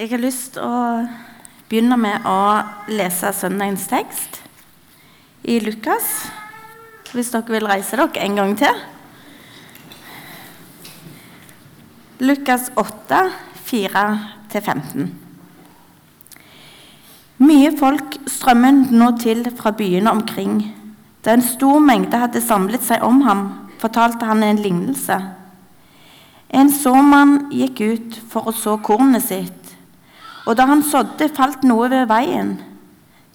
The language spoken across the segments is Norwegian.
Jeg har lyst til å begynne med å lese søndagens tekst i Lukas. Hvis dere vil reise dere en gang til. Lukas 8, 4-15. Mye folk strømmet nå til fra byene omkring. Da en stor mengde hadde samlet seg om ham, fortalte han en lignelse. En såmann gikk ut for å så kornet sitt, og da han sådde, falt noe ved veien.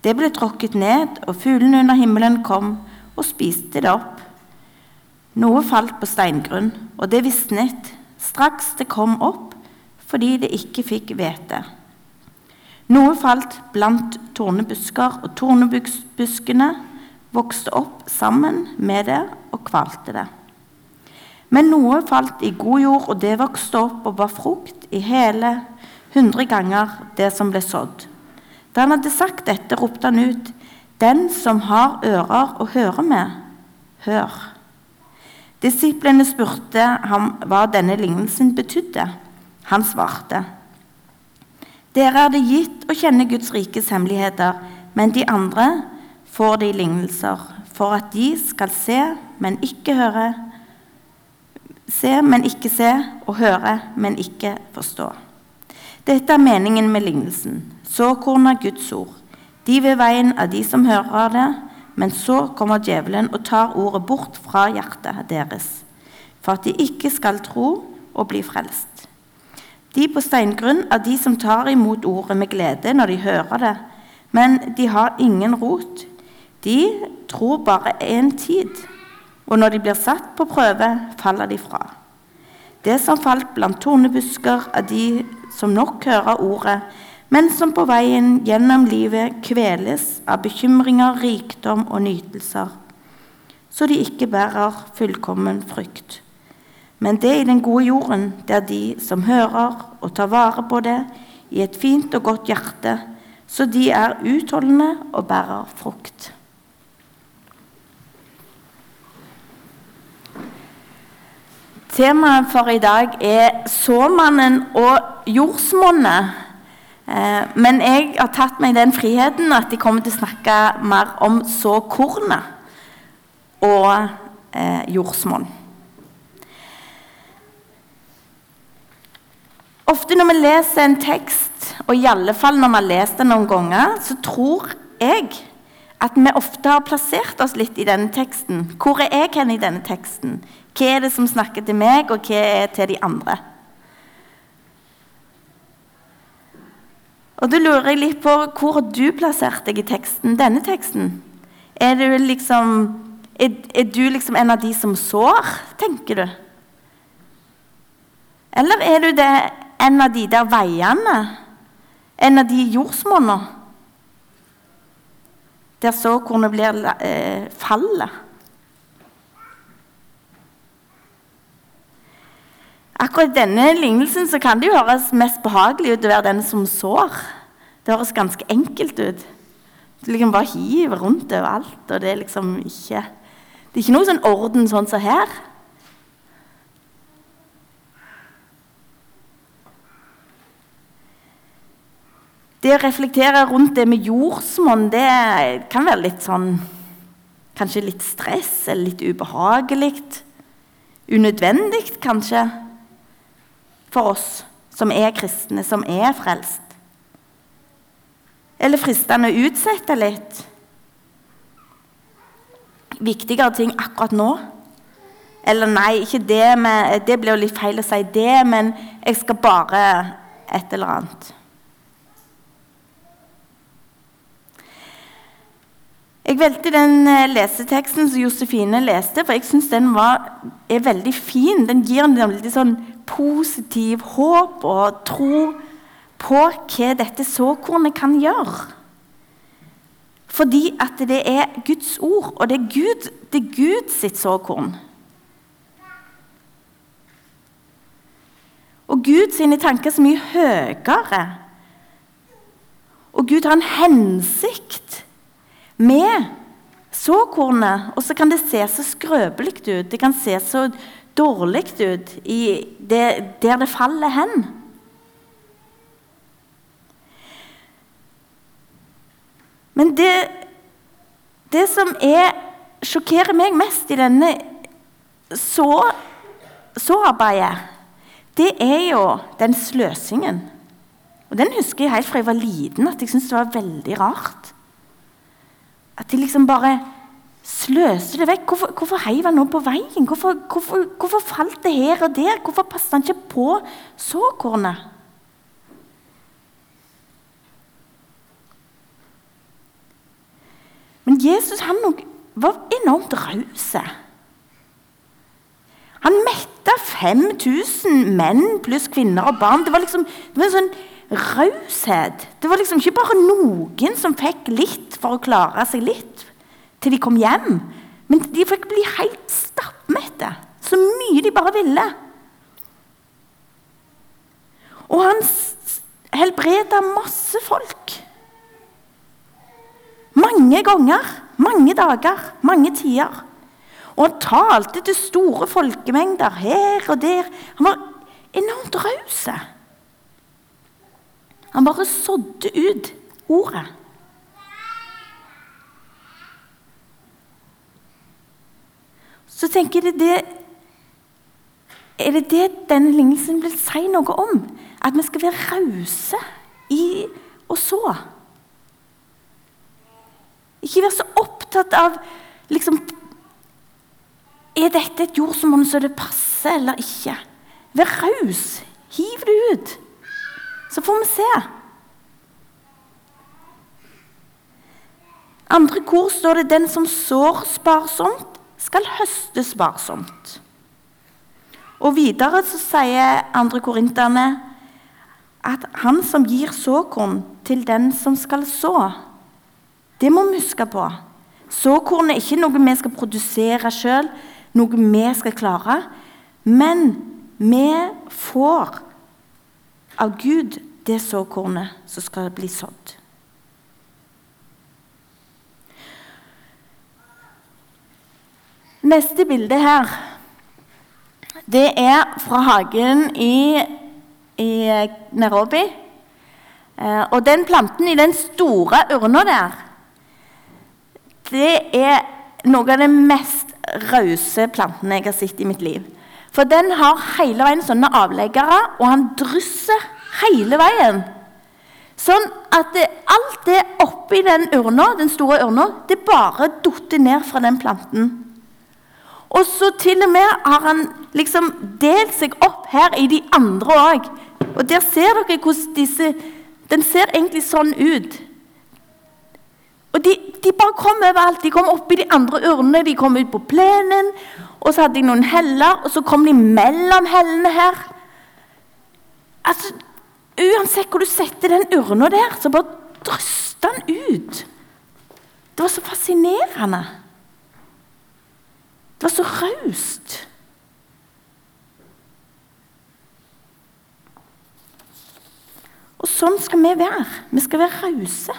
Det ble tråkket ned, og fuglene under himmelen kom og spiste det opp. Noe falt på steingrunn, og det visnet straks det kom opp, fordi det ikke fikk hvete. Noe falt blant tornebusker, og tornebuskene vokste opp sammen med det og kvalte det. Men noe falt i god jord, og det vokste opp og var frukt i hele hundre ganger det som ble sådd. Da han hadde sagt dette, ropte han ut, Den som har ører å høre med, hør. Disiplene spurte ham hva denne lignelsen betydde. Han svarte. Dere er det gitt å kjenne Guds rikes hemmeligheter, men de andre får de lignelser, for at de skal se, men ikke høre, se, men ikke se, og høre, men ikke forstå. Dette er meningen med lignelsen. Såkorn er Guds ord. De ved veien er de som hører det, men så kommer djevelen og tar ordet bort fra hjertet deres, for at de ikke skal tro og bli frelst. De på steingrunn er de som tar imot ordet med glede når de hører det, men de har ingen rot. De tror bare en tid, og når de blir satt på prøve, faller de fra. Det som falt blant tornebusker, er de som nok hører ordet, men som på veien gjennom livet kveles av bekymringer, rikdom og nytelser, så de ikke bærer fullkommen frykt. Men det i den gode jorden, det er de som hører og tar vare på det i et fint og godt hjerte, så de er utholdende og bærer frukt. Temaet for i dag er såmannen og jordsmonnet. Eh, men jeg har tatt meg den friheten at de kommer til å snakke mer om såkornet og eh, jordsmonn. Ofte når vi leser en tekst, og i alle fall når vi har lest den noen ganger, så tror jeg at vi ofte har plassert oss litt i denne teksten. Hvor er jeg hen i denne teksten? Hva er det som snakker til meg, og hva er til de andre? Og Da lurer jeg litt på hvor du plassert deg i teksten, denne teksten. Er du liksom, er, er du liksom en av de som sår, tenker du? Eller er du det, en av de der veiene? En av de jordsmonnene? Der såkornet blir eh, fallet? Akkurat i denne lignelsen så kan det jo høres mest behagelig ut å være den som sår. Det høres ganske enkelt ut. Du liksom bare hiver rundt overalt, og det er liksom ikke Det er ikke noe sånn orden sånn som her. Det å reflektere rundt det med jordsmonn, det kan være litt sånn Kanskje litt stress eller litt ubehagelig. Unødvendig, kanskje for oss som er kristne, som er frelst? Eller fristende å utsette litt? Viktigere ting akkurat nå? Eller nei, ikke det, med, det blir jo litt feil å si det, men jeg skal bare et eller annet. Jeg valgte den eh, leseteksten som Josefine leste, for jeg syns den var, er veldig fin. Den gir en veldig sånn positiv håp og tro på hva dette såkornet kan gjøre. Fordi at det er Guds ord, og det er Gud, det er Gud sitt såkorn. Og Gud sine tanker er så mye høyere. Og Gud har en hensikt med såkornet. Og så kan det se så skrøpelig ut. Det kan se så dårlig ut det, der det faller hen. Men det, det som er, sjokkerer meg mest i denne så, såarbeidet, det er jo den sløsingen. Og Den husker jeg helt fra jeg var liten, at jeg syntes det var veldig rart. At de liksom bare sløste det vekk. Hvorfor, hvorfor heiv han nå på veien? Hvorfor, hvorfor, hvorfor, falt det her og der? Hvorfor passet han ikke på såkornet? Men Jesus han var enormt raus. Han metta 5000 menn pluss kvinner og barn. Det var liksom det var en sånn raushet. Det var liksom ikke bare noen som fikk litt for å klare seg litt til de kom hjem. Men de fikk bli helt stappmette. Så mye de bare ville. Og han helbreda masse folk. Mange ganger, mange dager, mange tider. Og han talte til store folkemengder her og der. Han var enormt raus. Han bare sådde ut ordet. Så tenker jeg det, Er det det denne lignelsen vil si noe om? At vi skal være rause i å så? Ikke være så opptatt av liksom, Er dette et jordsmonn så det passer, eller ikke? Vær raus. Hiv det ut. Så får vi se. Andre kor står det 'den som sår sparsomt, skal høstes varsomt. Og videre så sier andre korinterne at han som gir såkorn til den som skal så, det må vi huske på. Såkorn er ikke noe vi skal produsere sjøl, noe vi skal klare. Men vi får av Gud det såkornet som skal bli sådd. Neste bilde her, det er fra hagen i, i Nairobi. Eh, og den planten i den store urna der, det er noe av den mest rause plantene jeg har sett i mitt liv. For den har hele veien sånne avleggere, og han drysser hele veien. Sånn at det, alt det oppi den urna, den store urna, det bare dotter ned fra den planten. Og så til og med har han liksom delt seg opp her i de andre òg. Og der ser dere hvordan disse Den ser egentlig sånn ut. Og de, de bare kom overalt. De kom opp i de andre urnene, de kom ut på plenen. Og så hadde de noen heller, og så kom de mellom hellene her. Altså, Uansett hvor du setter den urna der, så bare drøster den ut. Det var så fascinerende. Var så raust. Og sånn skal vi være. Vi skal være rause.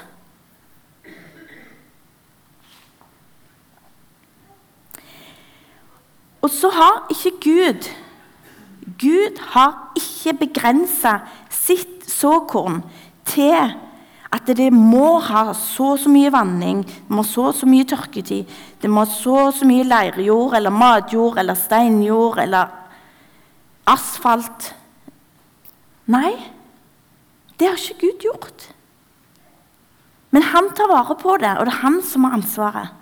Og så har ikke Gud Gud har ikke begrensa sitt såkorn til at det må ha så og så mye vanning, det må så og så mye tørketid, det må så og så mye leirjord eller matjord eller steinjord eller asfalt. Nei, det har ikke Gud gjort. Men han tar vare på det, og det er han som har ansvaret.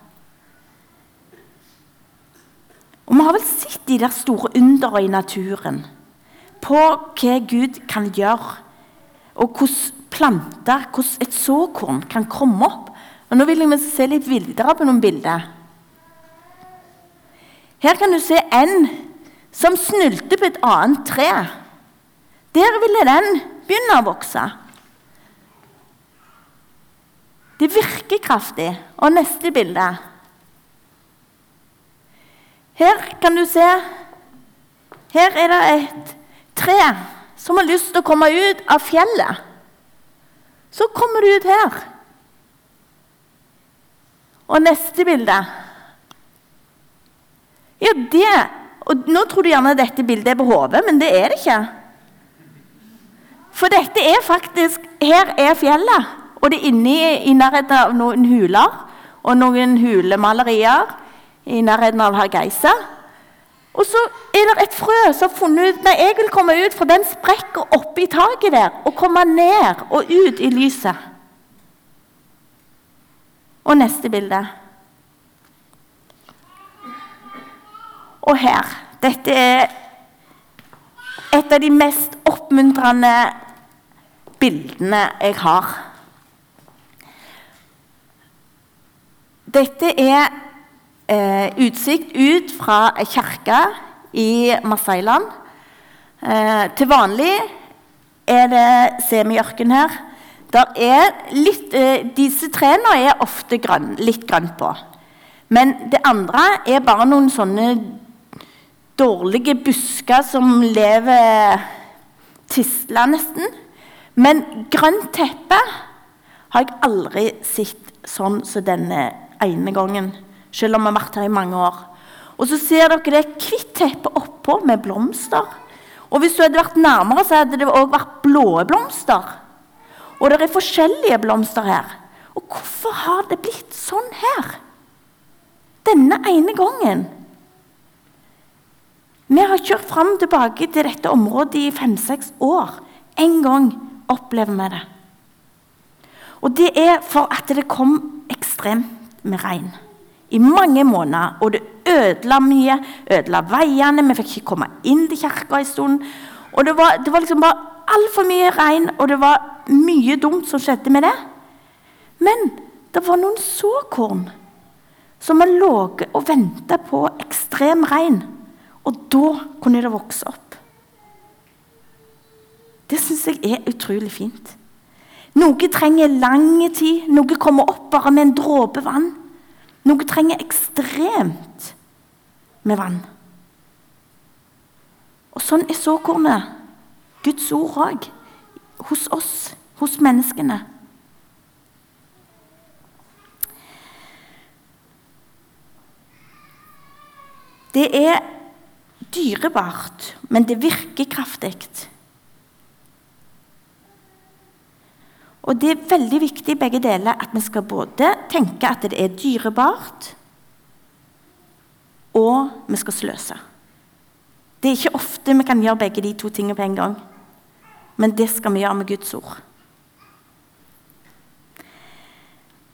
Og Vi har vel sett de der store underne i naturen, på hva Gud kan gjøre, og hvordan planter, hvordan et såkorn kan komme opp. Og Nå vil jeg se litt videre på noen bilder. Her kan du se en som snulte på et annet tre. Der ville den begynne å vokse. Det virker kraftig. Og neste bilde. Her kan du se Her er det et tre som har lyst til å komme ut av fjellet. Så kommer du ut her. Og neste bilde. Ja, det og Nå tror du gjerne dette bildet er på hodet, men det er det ikke. For dette er faktisk Her er fjellet, og det er inni i nærheten av noen huler og noen hulemalerier i nærheten av herr Hargeisa. Og så er det et frø som har funnet ut Nei, jeg vil komme ut fra den sprekken i taket der og komme ned og ut i lyset. Og neste bilde. Og her. Dette er et av de mest oppmuntrende bildene jeg har. Dette er eh, utsikt ut fra ei kirke i Marseilland. Eh, til vanlig er det semiørken her. Litt, eh, disse trærne er ofte grønn, litt grønt på. Men det andre er bare noen sånne dårlige busker som lever tisla, nesten. Men grønt teppe har jeg aldri sett sånn som denne ene gangen. Selv om vi har vært her i mange år. Og så ser dere det hvitt teppe oppå med blomster. Og hvis du hadde vært nærmere, så hadde det òg vært blå blomster. Og det er forskjellige blomster her. Og hvorfor har det blitt sånn her? Denne ene gangen. Vi har kjørt fram og tilbake til dette området i fem-seks år. En gang opplever vi det. Og det er for at det kom ekstremt med regn i mange måneder. Og det ødela mye. Ødela veiene. Vi fikk ikke komme inn til kirka en stund. Og det var, det var liksom bare altfor mye regn, og det var mye dumt som skjedde med det. Men det var noen såkorn som har ligget og venta på ekstrem regn. Og da kunne det vokse opp. Det syns jeg er utrolig fint. Noe trenger lang tid. Noe kommer opp bare med en dråpe vann. Noe trenger ekstremt med vann. Og sånn er såkornet. Guds ord òg. Hos oss, hos menneskene. Det er dyrebart, men det virker kraftig. Og Det er veldig viktig begge deler at vi skal både tenke at det er dyrebart, og vi skal sløse. Det er ikke ofte vi kan gjøre begge de to tingene på en gang. Men det skal vi gjøre med Guds ord.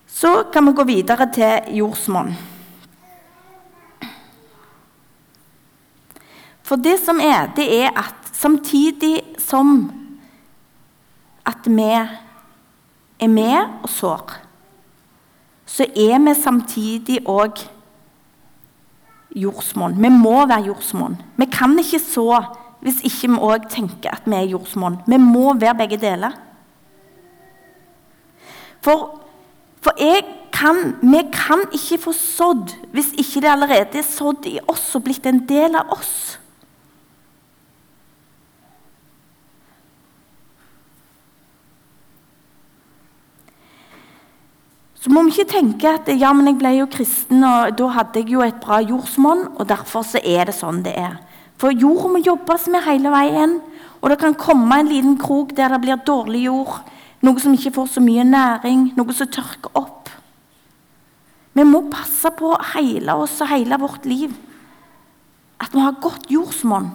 Så kan vi gå videre til jordsmonn. For det som er, det er at samtidig som at vi er med og sår, så er vi samtidig òg jordsmonn. Vi må være jordsmonn. Vi kan ikke så hvis ikke vi òg tenker at vi er jordsmonn. Vi må være begge deler. For, for kan, vi kan ikke få sådd hvis ikke det allerede er sådd i oss og blitt en del av oss. Så må vi ikke tenke at ja, men jeg ble jo kristen, og da hadde jeg jo et bra jordsmonn, og derfor så er det sånn det er. For jord må jobbes med hele veien, og det kan komme en liten krok der det blir dårlig jord, noe som ikke får så mye næring, noe som tørker opp. Vi må passe på hele oss og hele vårt liv at vi har godt jordsmonn.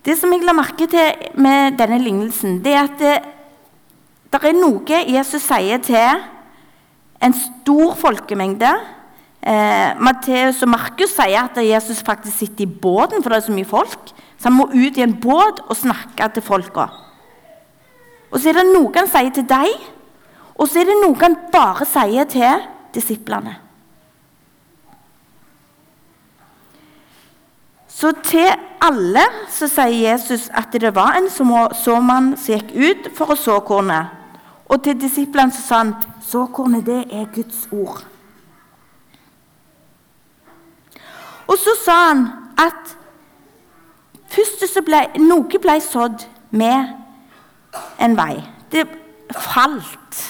Det som jeg la merke til med denne lignelsen, det er at det, det er noe Jesus sier til en stor folkemengde. Eh, Matteus og Markus sier at Jesus faktisk sitter i båten, for det er så mye folk. Så han må ut i en båt og snakke til folka. Og så er det noe han sier til deg, og så er det noe han bare sier til disiplene. Så til alle så sier Jesus at det var en såmann som gikk ut for å så kornet. Og til disiplene så sa han såkornet, det er Guds ord. Og så sa han at først så ble, noe ble sådd med en vei. Det falt.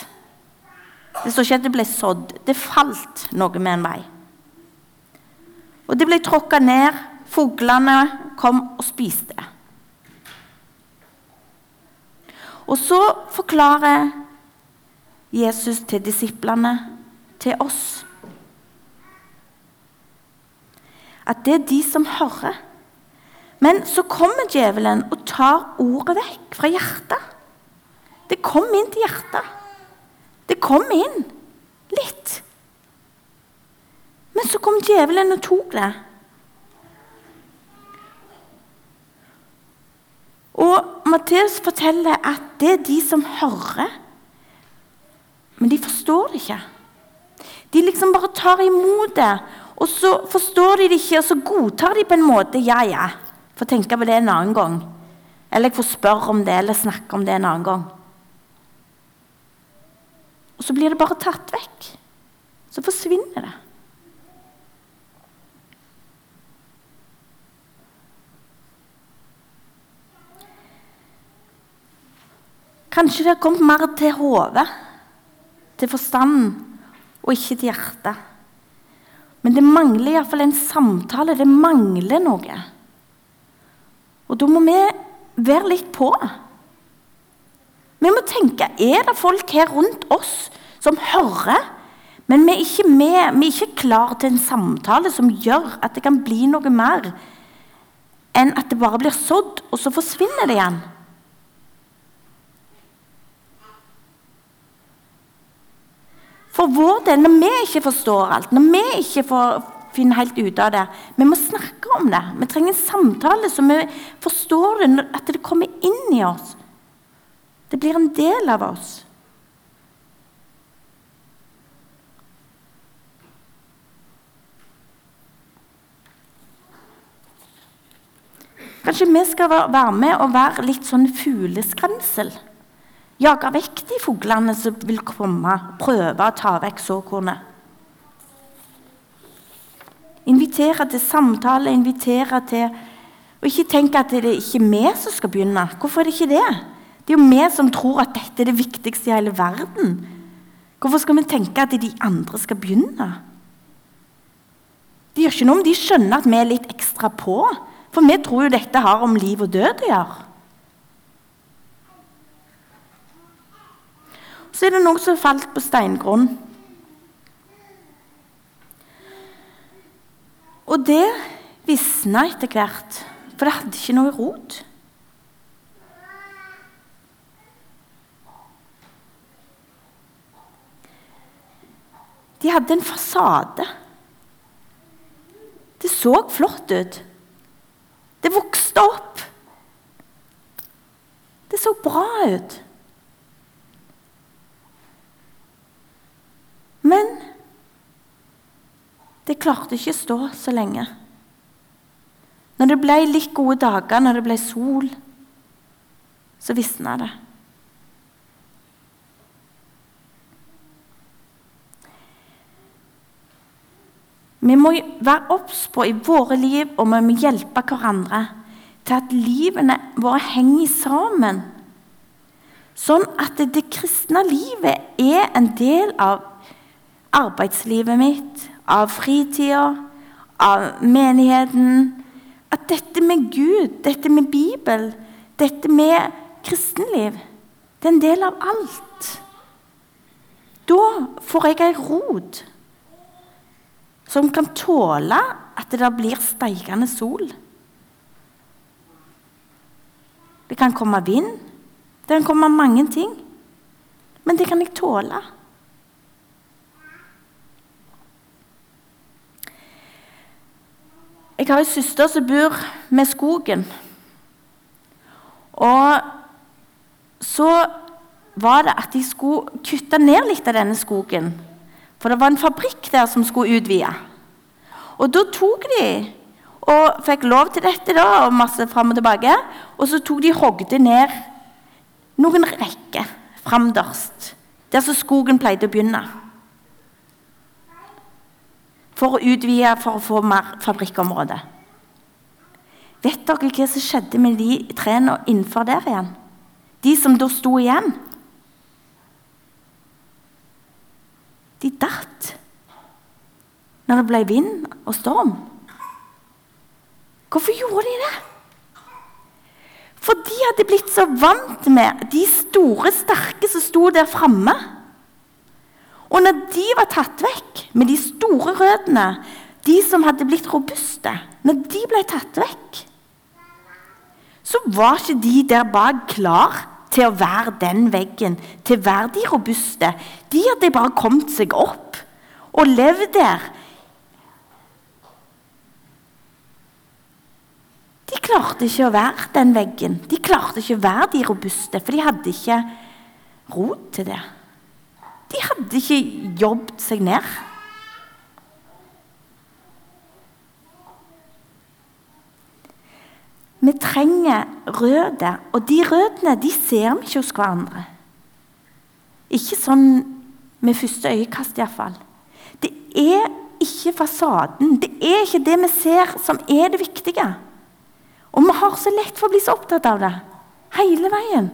Det står ikke at det ble sådd. Det falt noe med en vei. Og det ble tråkka ned Fuglene kom og spiste. Og så forklarer Jesus til disiplene, til oss, at det er de som hører. Men så kommer djevelen og tar ordet vekk fra hjertet. Det kom inn til hjertet. Det kom inn litt. Men så kom djevelen og tok det. Og Matteus forteller at det er de som hører, men de forstår det ikke. De liksom bare tar imot det, og så forstår de det ikke, og så godtar de på en måte. Ja, ja, får tenke på det en annen gang. Eller jeg får spørre om det, eller snakke om det en annen gang. Og så blir det bare tatt vekk. Så forsvinner det. Kanskje det har kommet mer til hodet, til forstanden, og ikke til hjertet. Men det mangler iallfall en samtale. Det mangler noe. Og da må vi være litt på. Vi må tenke er det folk her rundt oss som hører, men vi er ikke med, vi er ikke klar til en samtale som gjør at det kan bli noe mer enn at det bare blir sådd, og så forsvinner det igjen. For vår del, når vi ikke forstår alt, når vi ikke får finne helt ut av det Vi må snakke om det. Vi trenger en samtale så vi forstår det, at det kommer inn i oss. Det blir en del av oss. Kanskje vi skal være med og være litt sånn fugleskremsel? Jage vekk de fuglene som vil komme, og prøve å ta vekk såkornet. Invitere til samtale, invitere til Og ikke tenke at det er ikke vi som skal begynne. Hvorfor er det ikke det? Det er jo vi som tror at dette er det viktigste i hele verden. Hvorfor skal vi tenke at de andre skal begynne? Det gjør ikke noe om de skjønner at vi er litt ekstra på. For vi tror jo dette har om liv og død å gjøre. Så er det noe som falt på steingrunn. Og det visna etter hvert, for det hadde ikke noe rot. De hadde en fasade. Det så flott ut. Det vokste opp. Det så bra ut. Men det klarte ikke å stå så lenge. Når det ble litt gode dager, når det ble sol, så visna det. Vi må være obs på i våre liv, og vi må hjelpe hverandre til at livene våre henger sammen. Sånn at det kristne livet er en del av arbeidslivet mitt, av fritida, av menigheten. At dette med Gud, dette med Bibel, dette med kristenliv, det er en del av alt. Da får jeg ei rot som kan tåle at det blir steikende sol. Det kan komme vind, det kan komme mange ting. Men det kan jeg tåle. Jeg har en søster som bor med skogen. Og så var det at de skulle kutte ned litt av denne skogen for det var en fabrikk der som skulle utvide. Og da tok de og fikk lov til dette, da, og masse fram og tilbake. Og så tok de hogde ned noen rekker framderst, der så skogen pleide å begynne. For å utvide, for å få mer fabrikkområde. Vet dere hva som skjedde med de trærne innenfor der igjen? De som da sto igjen? De datt når det ble vind og storm. Hvorfor gjorde de det? For de hadde blitt så vant med de store, sterke som sto der framme. Og når de var tatt vekk med de store røttene, de som hadde blitt robuste, når de ble tatt vekk, så var ikke de der bak klar til å være den veggen, til å være de robuste. De hadde bare kommet seg opp og levd der. De klarte ikke å være den veggen. De klarte ikke å være de robuste, for de hadde ikke rot til det. De hadde ikke jobbet seg ned. Vi trenger røde, og de rødene de ser vi ikke hos hverandre. Ikke sånn med første øyekast, iallfall. Det er ikke fasaden, det er ikke det vi ser, som er det viktige. Og vi har så lett for å bli så opptatt av det hele veien.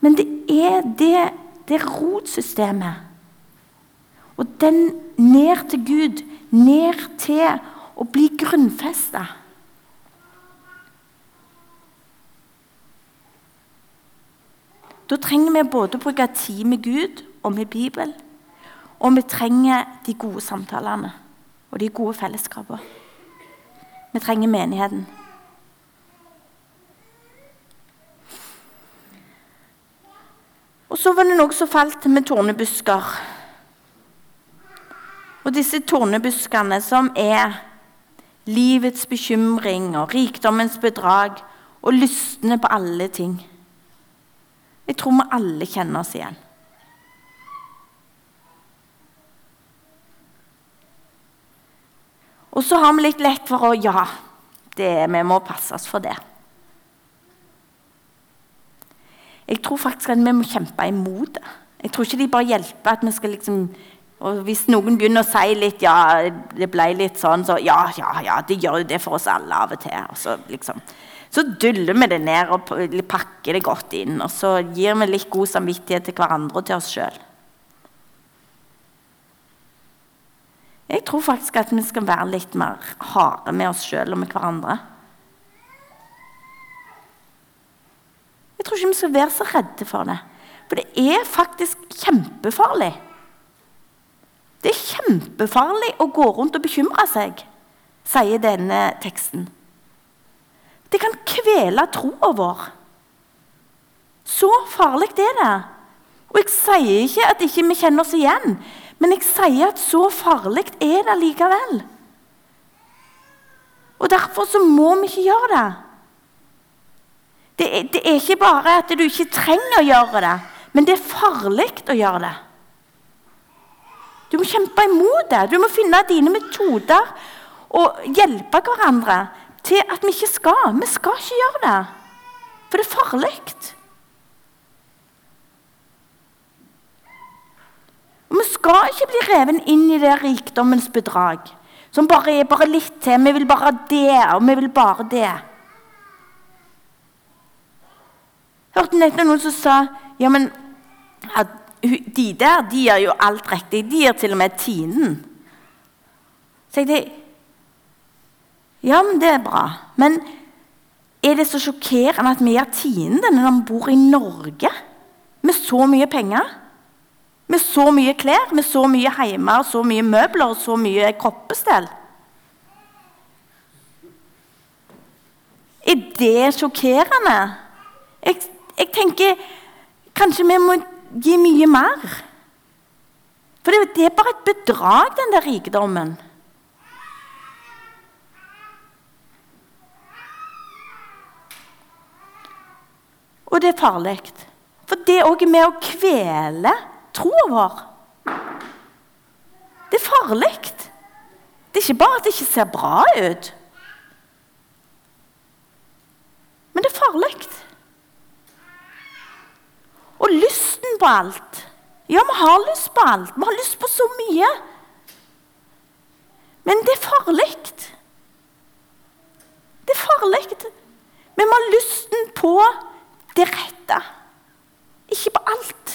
Men det er det, det rotsystemet og den ned til Gud, ned til å bli grunnfesta. Da trenger vi både å bruke tid med Gud og med Bibelen. Og vi trenger de gode samtalene og de gode fellesskapene. Vi trenger menigheten. Og så var det noe som falt med tornebusker. Og disse tornebuskene som er livets bekymring og rikdommens bedrag og lystne på alle ting. Jeg tror vi alle kjenner oss igjen. Og så har vi litt lett for å Ja, det, vi må passe oss for det. Jeg tror faktisk at vi må kjempe imot det. Jeg tror ikke de bare hjelper at vi skal liksom og hvis noen begynner å si litt ja, det ble litt sånn, så ja, ja, ja, det gjør jo det for oss alle av og til. Og så, liksom, så duller vi det ned og pakker det godt inn. Og så gir vi litt god samvittighet til hverandre og til oss sjøl. Jeg tror faktisk at vi skal være litt mer harde med oss sjøl og med hverandre. Tror ikke vi skal være så redde for det. For det er faktisk kjempefarlig det er kjempefarlig å gå rundt og bekymre seg, sier denne teksten. Det kan kvele troa vår. Så farlig er det. Og jeg sier ikke at ikke vi ikke kjenner oss igjen, men jeg sier at så farlig er det likevel. Og Derfor så må vi ikke gjøre det. Det det er ikke bare at du ikke trenger å gjøre det, men det er farlig å gjøre det. Du må kjempe imot det. Du må finne dine metoder og hjelpe hverandre til at vi ikke skal. Vi skal ikke gjøre det, for det er farlig. Vi skal ikke bli revet inn i det rikdommens bedrag, som bare er bare litt til. Vi vil bare det, og vi vil bare det. Hørte nettopp noen som sa ja, men at de der de gjør jo alt riktig. De gjør til og med tinen. Så jeg tenkte Ja, men det er bra. Men er det så sjokkerende at vi gjør tiende når vi bor i Norge med så mye penger? Med så mye klær, med så mye hjemme, så mye møbler og så mye kroppestell? Er det sjokkerende? Jeg, jeg tenker kanskje vi må gi mye mer. For det, det er bare et bedrag, den der rikdommen. Og det er farlig. For det òg er med å kvele troa vår. Det er farlig. Det er ikke bare at det ikke ser bra ut. Men det er farlig. Og lysten på alt. Ja, vi har lyst på alt. Vi har lyst på så mye. Men det er farlig. Det er farlig. Vi må ha lysten på det rette, ikke på alt.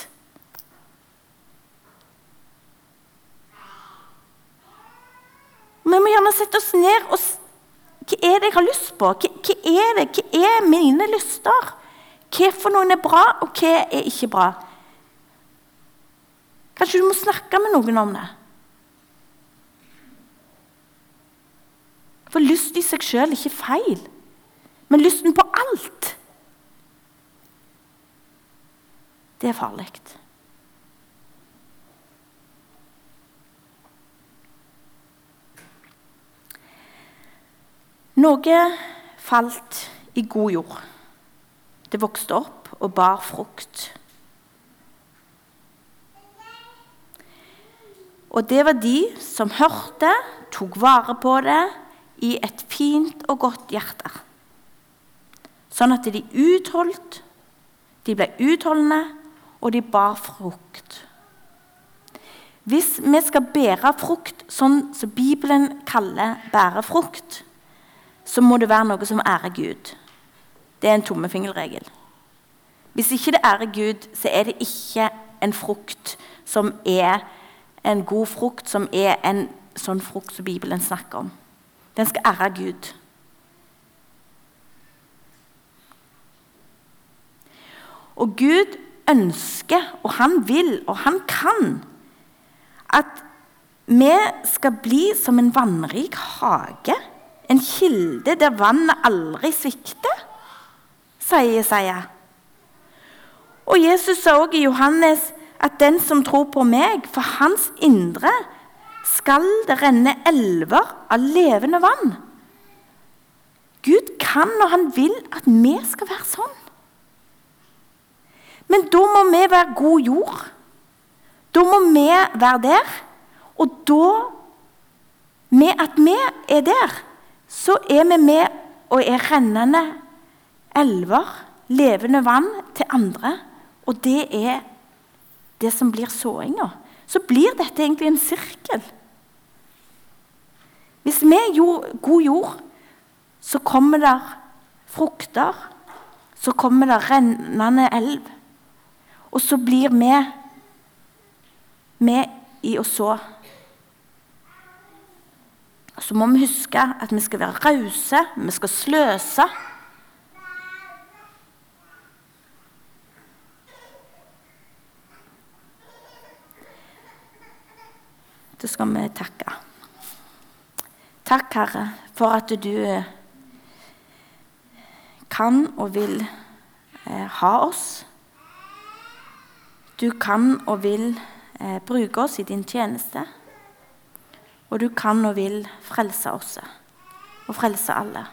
Vi må gjerne sette oss ned og Hva er det jeg har lyst på? Hva, hva er det? Hva er mine lyster? Hva for noen er bra, og hva er ikke bra? Kanskje du må snakke med noen om det? For lyst i seg sjøl er ikke feil, men lysten på alt Det er farlig. Noe falt i god jord. Det vokste opp og bar frukt. Og det var de som hørte, tok vare på det i et fint og godt hjerte. Sånn at de utholdt, de ble utholdende, og de bar frukt. Hvis vi skal bære frukt sånn som Bibelen kaller bærefrukt, så må det være noe som ærer Gud. Det er en tommefingerregel. Hvis ikke det ærer Gud, så er det ikke en frukt som er en god frukt, som er en sånn frukt som Bibelen snakker om. Den skal ære Gud. Og Gud ønsker, og han vil, og han kan, at vi skal bli som en vannrik hage en kilde der vannet aldri svikter, sier Jesaja. Og Jesus sa også i Johannes at den som tror på meg, for hans indre skal det renne elver av levende vann. Gud kan og han vil at vi skal være sånn. Men da må vi være god jord. Da må vi være der. Og da, med at vi er der, så er vi med og er rennende elver, levende vann, til andre. Og det er det som blir såinga. Så blir dette egentlig en sirkel. Hvis vi er god jord, så kommer det frukter. Så kommer det rennende elv. Og så blir vi med i å så. Så må vi huske at vi skal være rause, vi skal sløse. Da skal vi takke. Takk, Herre, for at du kan og vil eh, ha oss. Du kan og vil eh, bruke oss i din tjeneste. Og du kan og vil frelse oss og frelse alle.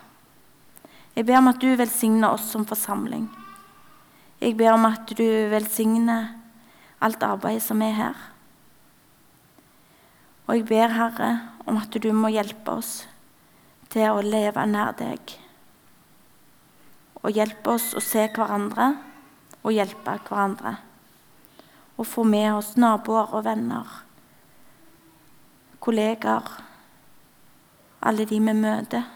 Jeg ber om at du velsigner oss som forsamling. Jeg ber om at du velsigner alt arbeidet som er her. Og jeg ber, Herre, om at du må hjelpe oss til å leve nær deg. Og hjelpe oss å se hverandre og hjelpe hverandre. Og få med oss naboer og venner kollegaer, alle de vi møter.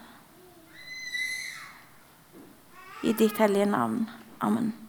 I ditt hellige navn. Amen.